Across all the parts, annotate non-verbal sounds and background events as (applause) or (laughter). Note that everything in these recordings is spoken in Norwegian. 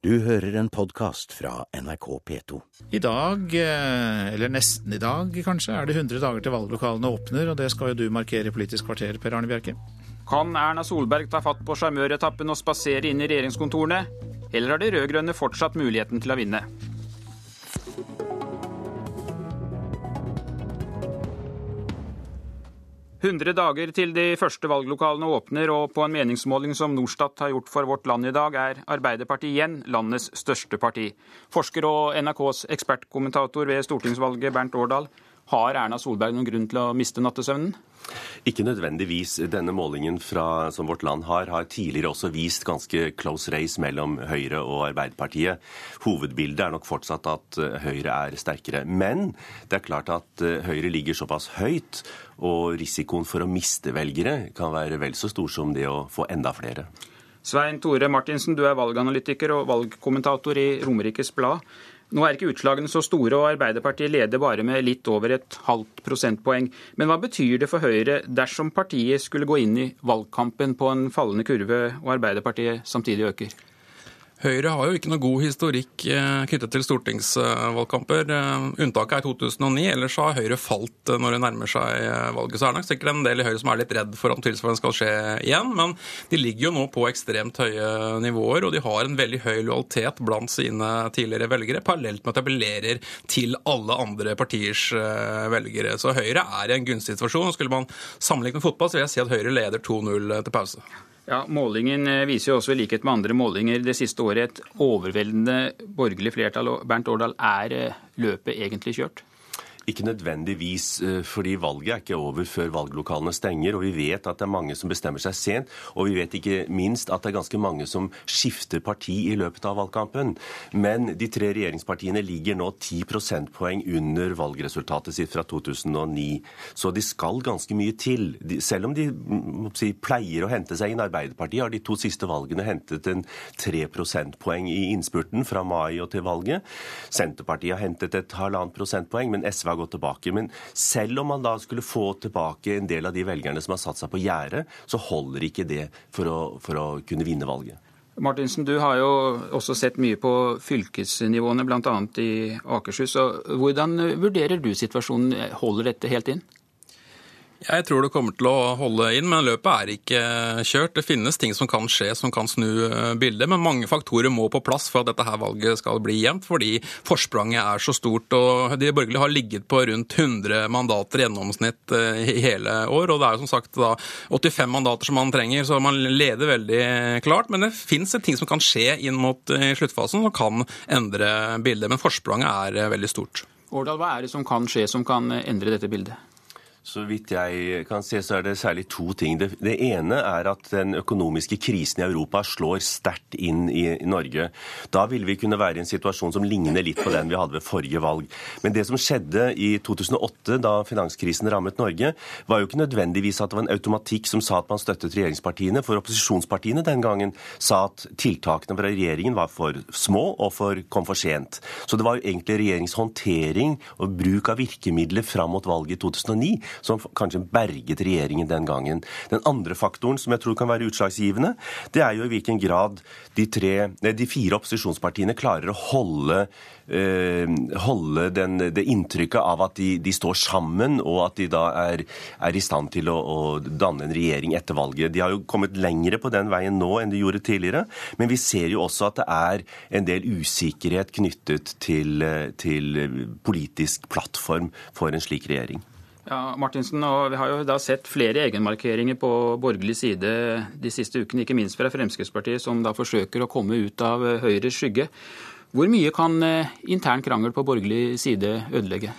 Du hører en podkast fra NRK P2. I dag, eh, eller nesten i dag kanskje, er det 100 dager til valglokalene åpner, og det skal jo du markere i Politisk kvarter, Per Arne Bjerke. Kan Erna Solberg ta fatt på sjarmøretappen og spasere inn i regjeringskontorene? Eller har de rød-grønne fortsatt muligheten til å vinne? Hundre dager til de første valglokalene åpner, og på en meningsmåling som Norstat har gjort for Vårt Land i dag, er Arbeiderpartiet igjen landets største parti. Forsker og NRKs ekspertkommentator ved stortingsvalget, Bernt Årdal. Har Erna Solberg noen grunn til å miste nattesøvnen? Ikke nødvendigvis. Denne målingen fra, som Vårt Land har, har tidligere også vist ganske close race mellom Høyre og Arbeiderpartiet. Hovedbildet er nok fortsatt at eh, Høyre er sterkere. Men det er klart at eh, Høyre ligger såpass høyt, og risikoen for å miste velgere kan være vel så stor som det å få enda flere. Svein Tore Martinsen, du er valganalytiker og valgkommentator i Romerikes Blad. Nå er ikke utslagene så store, og Arbeiderpartiet leder bare med litt over et halvt prosentpoeng. Men hva betyr det for Høyre dersom partiet skulle gå inn i valgkampen på en fallende kurve, og Arbeiderpartiet samtidig øker? Høyre har jo ikke noe god historikk eh, knyttet til stortingsvalgkamper. Eh, unntaket er 2009, ellers har Høyre falt eh, når det nærmer seg valget. Så er det nok sikkert en del i Høyre som er litt redd for om tilsvarende skal skje igjen. Men de ligger jo nå på ekstremt høye nivåer, og de har en veldig høy lojalitet blant sine tidligere velgere, parallelt med at de appellerer til alle andre partiers velgere. Så Høyre er i en gunstig situasjon. Skulle man sammenligne med fotball, så vil jeg si at Høyre leder 2-0 til pause. Ja, Målingen eh, viser jo også i likhet med andre målinger det siste året et overveldende borgerlig flertall. og Bernt Årdal, er eh, løpet egentlig kjørt? Ikke nødvendigvis, eh, fordi valget er ikke over før valglokalene stenger. Og vi vet at det er mange som bestemmer seg sent. Og vi vet ikke minst at det er ganske mange som skifter parti i løpet av valgkampen. Men de tre regjeringspartiene ligger nå ti prosentpoeng under valgresultatet sitt fra 2009. Så de skal ganske mye til. Selv om de si, pleier å hente seg inn. Arbeiderpartiet har de to siste valgene hentet en tre prosentpoeng i innspurten fra mai og til valget. Senterpartiet har hentet et halvannet prosentpoeng, men SV har gått tilbake. Men selv om man da skulle få tilbake en del av de velgerne som har satt seg på gjerdet, så holder ikke det for å, for å kunne vinne valget. Martinsen, du har jo også sett mye på fylkesnivåene, bl.a. i Akershus. og Hvordan vurderer du situasjonen? Holder dette helt inn? Jeg tror det kommer til å holde inn, men løpet er ikke kjørt. Det finnes ting som kan skje som kan snu eh, bildet, men mange faktorer må på plass for at dette her valget skal bli jevnt, fordi forspranget er så stort. og De borgerlige har ligget på rundt 100 mandater i gjennomsnitt eh, i hele år. og Det er som sagt da 85 mandater som man trenger, så man leder veldig klart. Men det fins ting som kan skje inn mot eh, sluttfasen som kan endre bildet. Men forspranget er veldig stort. Årdal, hva er det som kan skje som kan endre dette bildet? Så vidt jeg kan se, så er det særlig to ting. Det, det, ene er at den økonomiske krisen i Europa slår sterkt inn i, i, Norge. Da vil vi kunne være i en situasjon som ligner litt på den vi hadde ved forrige valg. Men det som skjedde i 2008, da finanskrisen rammet Norge, var jo ikke nødvendigvis at det var en automatikk som sa at man støttet regjeringspartiene. For opposisjonspartiene den gangen sa at tiltakene fra regjeringen var for små og for, kom for sent. Så det var jo egentlig regjerings håndtering og bruk av virkemidler fram mot valget i 2009 som kanskje berget regjeringen den gangen. Den andre faktoren som jeg tror kan være utslagsgivende, det er jo i hvilken grad de, tre, de fire opposisjonspartiene klarer å holde, eh, holde den, det inntrykket av at de, de, står sammen, og at de da er, er i stand til å, å, danne en regjering etter valget. De har jo kommet lengre på den veien nå enn de gjorde tidligere, men vi ser jo også at det er en del usikkerhet knyttet til, til politisk plattform for en slik regjering. Ja, Martinsen, og Vi har jo da sett flere egenmarkeringer på borgerlig side de siste ukene, ikke minst fra Fremskrittspartiet, som da forsøker å komme ut av Høyres skygge. Hvor mye kan eh, intern krangel på borgerlig side ødelegge?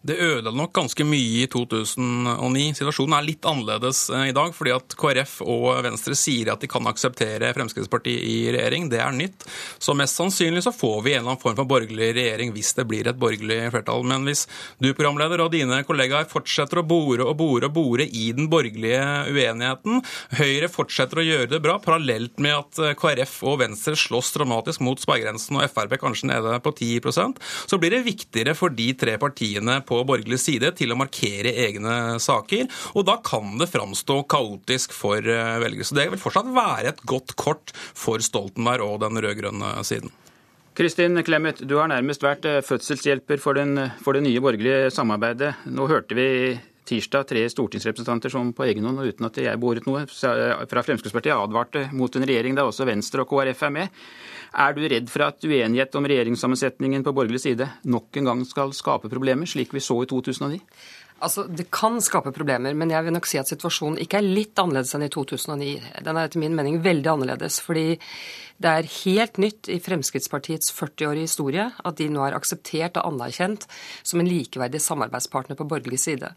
Det ødela nok ganske mye i 2009. Situasjonen er litt annerledes eh, i dag, fordi at KrF og Venstre sier at de kan akseptere Fremskrittspartiet i regjering. Det er nytt. Så mest sannsynlig så får vi en eller annen form for borgerlig regjering hvis det blir et borgerlig flertall. Men hvis du, programleder, og dine kollegaer fortsetter å bore og bore og bore i den borgerlige uenigheten, Høyre fortsetter å gjøre det bra, parallelt med at eh, KrF og Venstre slåss dramatisk mot sperregrensen og Frp kanskje nede på 10% så blir det viktigere for de tre partiene på borgerlig side til å markere egne saker. Og da kan det framstå kaotisk for velgere. Så det vil fortsatt være et godt kort for Stoltenberg og den rød-grønne siden. Kristin Clemet, du har nærmest vært fødselshjelper for, den, for det nye borgerlige samarbeidet. Nå hørte vi tirsdag tre stortingsrepresentanter som på egen hånd og uten at jeg beordret noe fra Fremskrittspartiet advarte mot en regjering der også Venstre og KrF er med. Er du redd for at uenighet om regjeringssammensetningen på borgerlig side nok en gang skal skape problemer, slik vi så i 2009? Altså, Det kan skape problemer, men jeg vil nok si at situasjonen ikke er litt annerledes enn i 2009. Den er etter min mening veldig annerledes. fordi det er helt nytt i Fremskrittspartiets 40-årige historie at de nå er akseptert og anerkjent som en likeverdig samarbeidspartner på borgerlig side.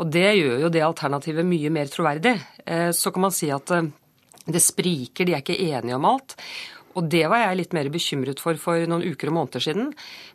Og det gjør jo det alternativet mye mer troverdig. Eh, så kan man si at eh, det spriker, de er ikke enige om alt. Og det var jeg litt mer bekymret for for noen uker og måneder siden.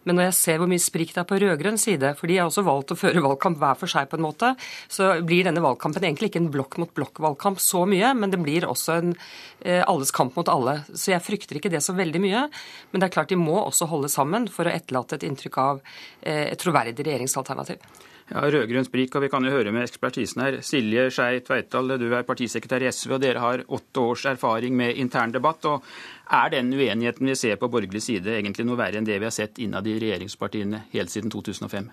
Men når jeg ser hvor mye sprik det er på rød-grønn side, for de har også valgt å føre valgkamp hver for seg på en måte, så blir denne valgkampen egentlig ikke en blokk mot blokk-valgkamp så mye, men det blir også en eh, alles kamp mot alle. Så jeg frykter ikke det så veldig mye. Men det er klart de må også holde sammen for å etterlate et inntrykk av eh, et troverdig regjeringsalternativ. Ja, Rød-grønn sprik, og vi kan jo høre med ekspertisen her. Silje Skei Tveitdal, du er partisekretær i SV, og dere har åtte års erfaring med intern debatt. og Er den uenigheten vi ser på borgerlig side egentlig noe verre enn det vi har sett innad i regjeringspartiene helt siden 2005?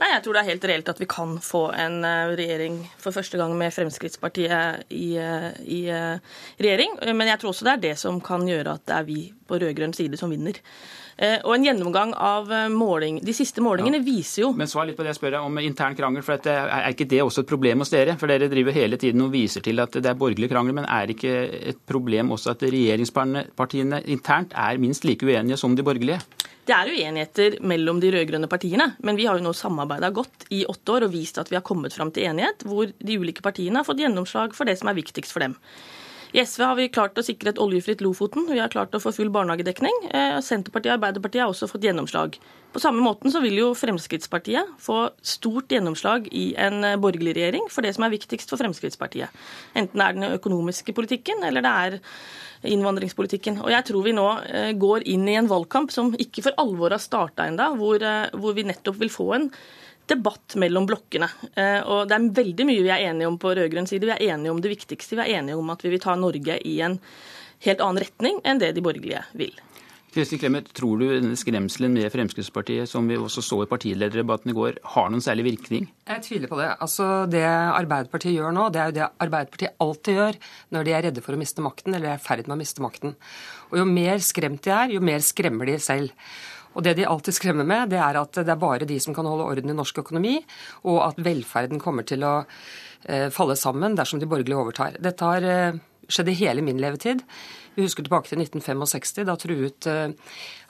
Nei, jeg tror det er helt reelt at vi kan få en eh, regjering for første gang med Fremskrittspartiet i, eh, i, eh, regjering. Men jeg tror også det er det som kan gjøre at det er vi på rød-grønn side som vinner. Eh, og en gjennomgang av eh, måling, de siste målingene ja. viser jo Men svar litt på det jeg spør deg om intern krangel. for Er ikke det også et problem hos dere? For dere driver hele tiden og viser til at det er borgerlig krangel. Men er ikke et problem også at regjeringspartiene internt er minst like uenige som de borgerlige? Det er uenigheter mellom de rød-grønne partiene, men vi har jo nå samarbeida godt i åtte år og vist at vi har kommet fram til enighet, hvor de ulike partiene har fått gjennomslag for det som er viktigst for dem. I SV har vi klart å sikre et oljefritt Lofoten. Vi har klart å få full barnehagedekning. Eh, Senterpartiet og Arbeiderpartiet har også fått gjennomslag. På samme måten så vil jo Fremskrittspartiet få stort gjennomslag i en eh, borgerlig regjering for det som er viktigst for Fremskrittspartiet. Enten det er den økonomiske politikken eller det er innvandringspolitikken. Og jeg tror vi nå eh, går inn i en valgkamp som ikke for alvor har starta ennå, hvor, hvor vi nettopp vil få en debatt mellom blokkene. Eh, og det er veldig mye vi er enige om på rød-grønn side. Vi er enige om det viktigste. Vi er enige om at vi vil ta Norge i en helt annen retning enn det de borgerlige vil. Kristin Clemet, tror du denne skremselen med Fremskrittspartiet, som vi også så i partilederdebatten i går, har noen særlig virkning? Jeg tviler på det. Altså, Det Arbeiderpartiet gjør nå, det er jo det Arbeiderpartiet alltid gjør når de er redde for å miste makten, eller er i ferd med å miste makten. Og Jo mer skremt de er, jo mer skremmer de selv. Og det de alltid skremmer med, det er at det er bare de som kan holde orden i norsk økonomi, og at velferden kommer til å eh, falle sammen dersom de borgerlige overtar. Dette har eh, skjedd i hele min levetid. Vi husker tilbake til 1965. Da truet eh,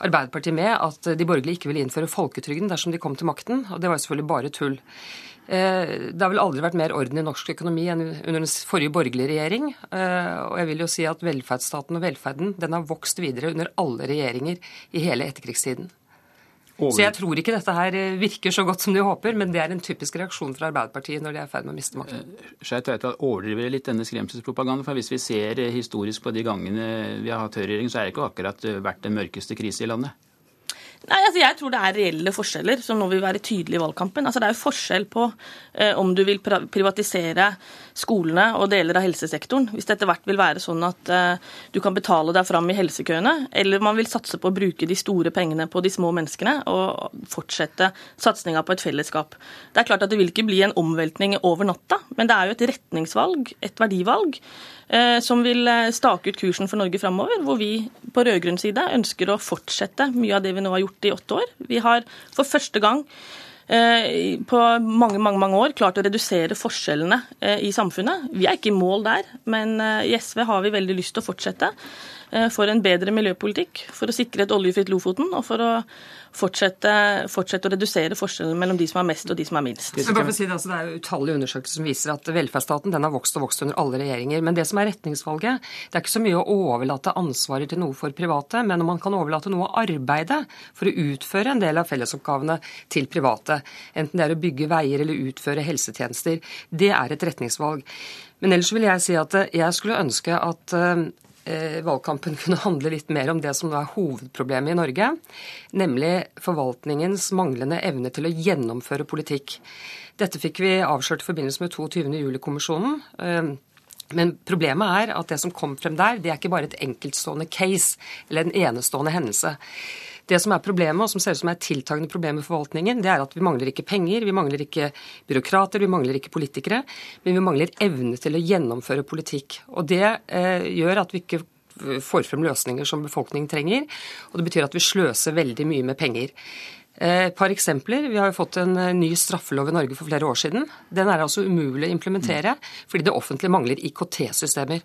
Arbeiderpartiet med at de borgerlige ikke ville innføre folketrygden dersom de kom til makten, og det var selvfølgelig bare tull. Det har vel aldri vært mer orden i norsk økonomi enn under den forrige borgerlige regjering. Og jeg vil jo si at velferdsstaten og velferden den har vokst videre under alle regjeringer i hele etterkrigstiden. Over... Så jeg tror ikke dette her eh, virker så godt som de håper, men det er en typisk reaksjon fra Arbeiderpartiet når de er i ferd med å miste makten. Eh, Skei Tveita, overdriver litt denne skremselspropagandaen? For hvis vi ser eh, historisk på de gangene vi har hatt høyreregjering, så er det ikke akkurat vært den mørkeste krise i landet? Nei, altså Jeg tror det er reelle forskjeller som nå vil være tydelige i valgkampen. Altså Det er jo forskjell på eh, om du vil privatisere skolene og deler av helsesektoren. Hvis det etter hvert vil være sånn at eh, du kan betale deg fram i helsekøene, eller man vil satse på å bruke de store pengene på de små menneskene og fortsette satsinga på et fellesskap. Det er klart at det vil ikke bli en omveltning over natta, men det er jo et retningsvalg, et verdivalg. Eh, som vil eh, stake ut kursen for Norge framover, hvor vi på rød-grønn side ønsker å fortsette mye av det vi nå har gjort i åtte år. Vi har for første gang eh, på mange mange, mange år klart å redusere forskjellene i samfunnet. Vi er ikke i mål der, men i SV har vi veldig lyst til å fortsette for en bedre miljøpolitikk, for å sikre et oljefritt Lofoten og for å fortsette, fortsette, å redusere forskjellen mellom de som har mest og de som har minst. Si det, altså, det, er utallige undersøkelser som viser at velferdsstaten den har vokst og vokst under alle regjeringer. Men det som er retningsvalget, det er ikke så mye å overlate ansvaret til noe for private, men om man kan overlate noe av arbeidet for å utføre en del av fellesoppgavene til private, enten det er å bygge veier eller utføre helsetjenester, det er et retningsvalg. Men ellers vil jeg si at jeg skulle ønske at eh, eh, valgkampen (laughs) kunne handle litt mer om det som er hovedproblemet i Norge, nemlig forvaltningens manglende evne til å gjennomføre politikk. Dette fikk vi avslørt i forbindelse med 22. juli-kommisjonen. Eh, men problemet er at det som kom frem der, det er ikke bare et enkeltstående case eller en enestående hendelse. Det som er problemet, og som ser ut som er et tiltagende problem i forvaltningen, det er at vi mangler ikke penger, vi mangler ikke byråkrater, vi mangler ikke politikere, men vi mangler evne til å gjennomføre politikk. Og det eh, gjør at vi ikke får frem løsninger som befolkningen trenger, og det betyr at vi sløser veldig mye med penger. Eh, et par eksempler. Vi har jo fått en eh, ny straffelov i Norge for flere år siden. Den er altså umulig å implementere fordi det offentlige mangler IKT-systemer.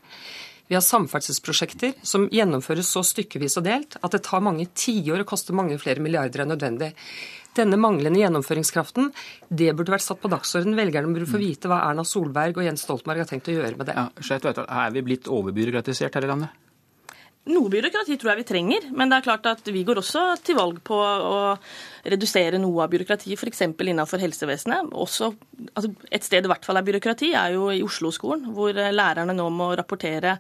Vi har samferdselsprosjekter som gjennomføres så stykkevis og delt at det tar mange tiår og koster mange flere milliarder enn nødvendig. Denne manglende gjennomføringskraften, det burde vært satt på dagsordenen. Velgerne burde få vite hva Erna Solberg og Jens Stoltenberg har tenkt å gjøre med det. Ja, er vi blitt overbyråkratisert her i landet? Noe byråkrati tror jeg vi trenger, men det er klart at vi går også til valg på å redusere noe av byråkratiet, f.eks. innenfor helsevesenet. Også, altså et sted det i hvert fall er byråkrati, er jo i Oslo-skolen, hvor lærerne nå må rapportere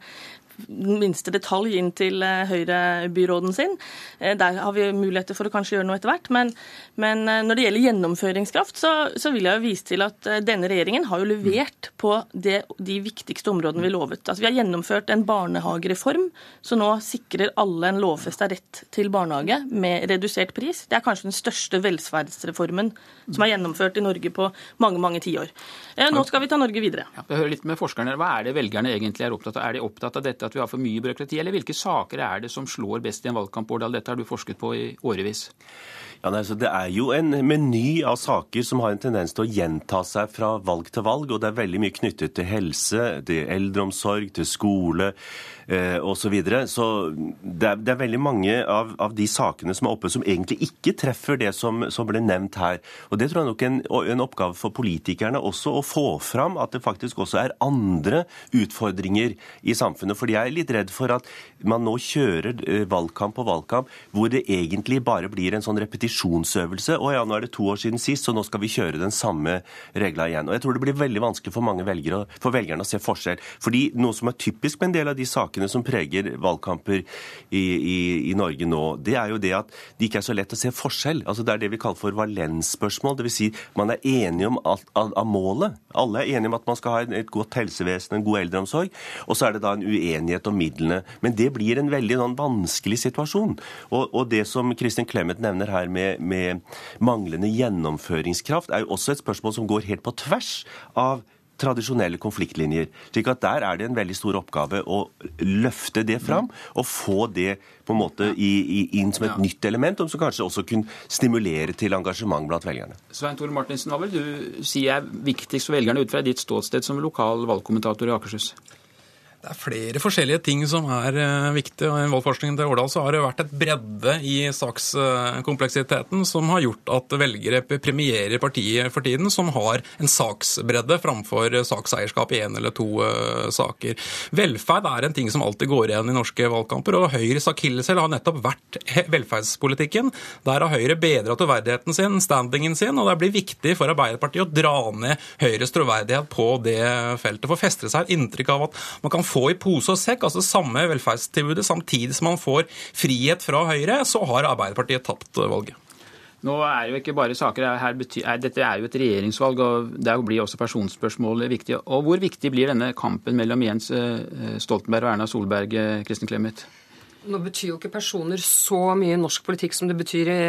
minste detalj inn til eh, Høyre-byråden sin. Eh, der har vi muligheter for å kanskje gjøre noe etter hvert. Men, men eh, når det gjelder gjennomføringskraft, så, så, vil jeg jo vise til at denne regjeringen har jo levert på det, de viktigste områdene vi lovet. Altså, vi har gjennomført en barnehagereform som nå sikrer alle en lovfesta rett til barnehage med redusert pris. Det er kanskje den største velferdsreformen som er gjennomført i Norge på mange, mange tiår. Nå skal vi ta Norge videre. Ja, jeg hører litt med forskerne. Hva er det velgerne egentlig er opptatt av? Er de opptatt av dette at vi har for mye byråkrati, eller hvilke saker er det som slår best i en valgkamp? Årdal? Dette har du forsket på i årevis. Ja, nei, Det er jo en meny av saker som har en tendens til å gjenta seg fra valg til valg. Og det er veldig mye knyttet til helse, til eldreomsorg, til skole eh, osv. Så, videre. så det er, det er, veldig mange av, av, de sakene som er oppe, som egentlig ikke treffer det som, som ble nevnt her. Og Det tror jeg nok er en, en oppgave for politikerne også, å få fram at det faktisk også er andre utfordringer i samfunnet. Fordi jeg er litt redd for at man nå kjører eh, valgkamp på valgkamp hvor det egentlig bare blir en sånn repetisjon repetisjonsøvelse. Å ja, nå er det to år siden sist, så nå skal vi kjøre den samme regla igjen. Og jeg tror det blir veldig vanskelig for mange velgere, for velgerne å se forskjell. Fordi noe som er typisk med en del av de sakene som preger valgkamper i, i, i Norge nå, det er jo det at det ikke er så lett å se forskjell. Altså Det er det vi kaller for valensspørsmål. Dvs. Si, man er enige om alt av, av målet. Alle er enige om at man skal ha et godt helsevesen, en god eldreomsorg. Og så er det da en uenighet om midlene. Men det blir en veldig sånn, vanskelig situasjon. Og, og det som Kristin Clemet nevner her med, med manglende gjennomføringskraft, er jo også et spørsmål som går helt på tvers av tradisjonelle konfliktlinjer. slik at Der er det en veldig stor oppgave å løfte det fram og få det på en måte i, i, inn som et ja. nytt element, som kanskje også kunne stimulere til engasjement blant velgerne. Svein Tore Martinsen, hva vil du si er viktigst for velgerne ut fra ditt ståsted som lokal valgkommentator i Akershus? Det er flere forskjellige ting som er viktig. viktige. og I valgforskningen til Årdal så har det vært et bredde i sakskompleksiteten som har gjort at velgere premierer partiet for tiden som har en saksbredde framfor sakseierskap i én eller to uh, saker. Velferd er en ting som alltid går igjen i norske valgkamper, og Høyres akilleshæl har nettopp vært velferdspolitikken. Der har Høyre bedra troverdigheten sin, standingen sin, og det blir viktig for Arbeiderpartiet å dra ned Høyres troverdighet på det feltet. For fester seg et inntrykk av at man kan få få i pose og sekk, altså samme velferdstilbudet, samtidig som man får frihet fra Høyre, så har Arbeiderpartiet tapt valget. Nå er jo ikke bare saker betyr, Dette er jo et regjeringsvalg, og der blir også personspørsmål viktig. Og Hvor viktig blir denne kampen mellom Jens eh, Stoltenberg og Erna Solberg, eh, Kristin Clemet? Nå betyr jo ikke personer så mye norsk politikk som det betyr i,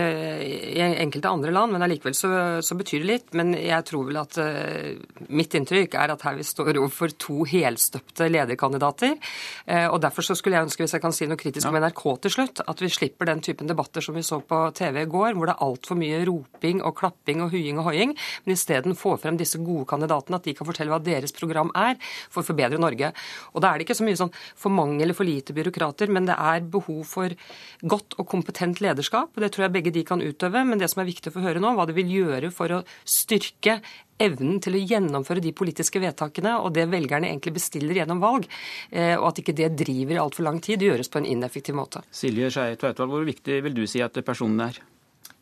i enkelte andre land, men allikevel så, så, betyr det litt. Men jeg tror vel at uh, mitt inntrykk er at her vi står overfor to helstøpte lederkandidater. Uh, og derfor så skulle jeg ønske, hvis jeg kan si noe kritisk ja. om NRK til slutt, at vi slipper den typen debatter som vi så på TV i går, hvor det er altfor mye roping og klapping og huing og hoiing, men isteden få frem disse gode kandidatene, at de kan fortelle hva deres program er for å forbedre Norge. Og da er det ikke så mye sånn for mange eller for lite byråkrater, men det er behov for godt og kompetent lederskap. Det tror jeg begge de kan utøve. Men det som er viktig å få høre nå, hva det vil gjøre for å styrke evnen til å gjennomføre de politiske vedtakene og det velgerne egentlig bestiller gjennom valg, eh, og at ikke det driver i altfor lang tid, gjøres på en ineffektiv måte. Silje Skei Tveitvold, hvor viktig vil du si at personen er?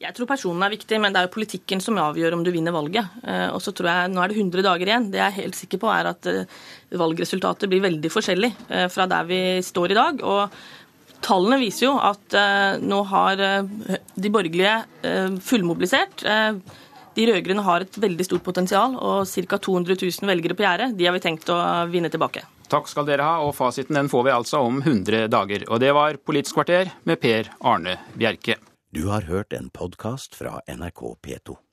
Jeg tror personen er viktig, men det er jo politikken som avgjør om du vinner valget. Eh, og så tror jeg, Nå er det 100 dager igjen. Det jeg er helt sikker på, er at eh, valgresultatet blir veldig forskjellig fra der vi står i dag. Og tallene viser jo at nå har de borgerlige fullmobilisert. De rød-grønne har et veldig stort potensial og ca. 200 000 velgere på gjerdet. De har vi tenkt å vinne tilbake. Takk skal dere ha, og fasiten den får vi altså om 100 dager. Og det var Politisk kvarter med Per Arne Bjerke. Du har hørt en podkast fra NRK P2.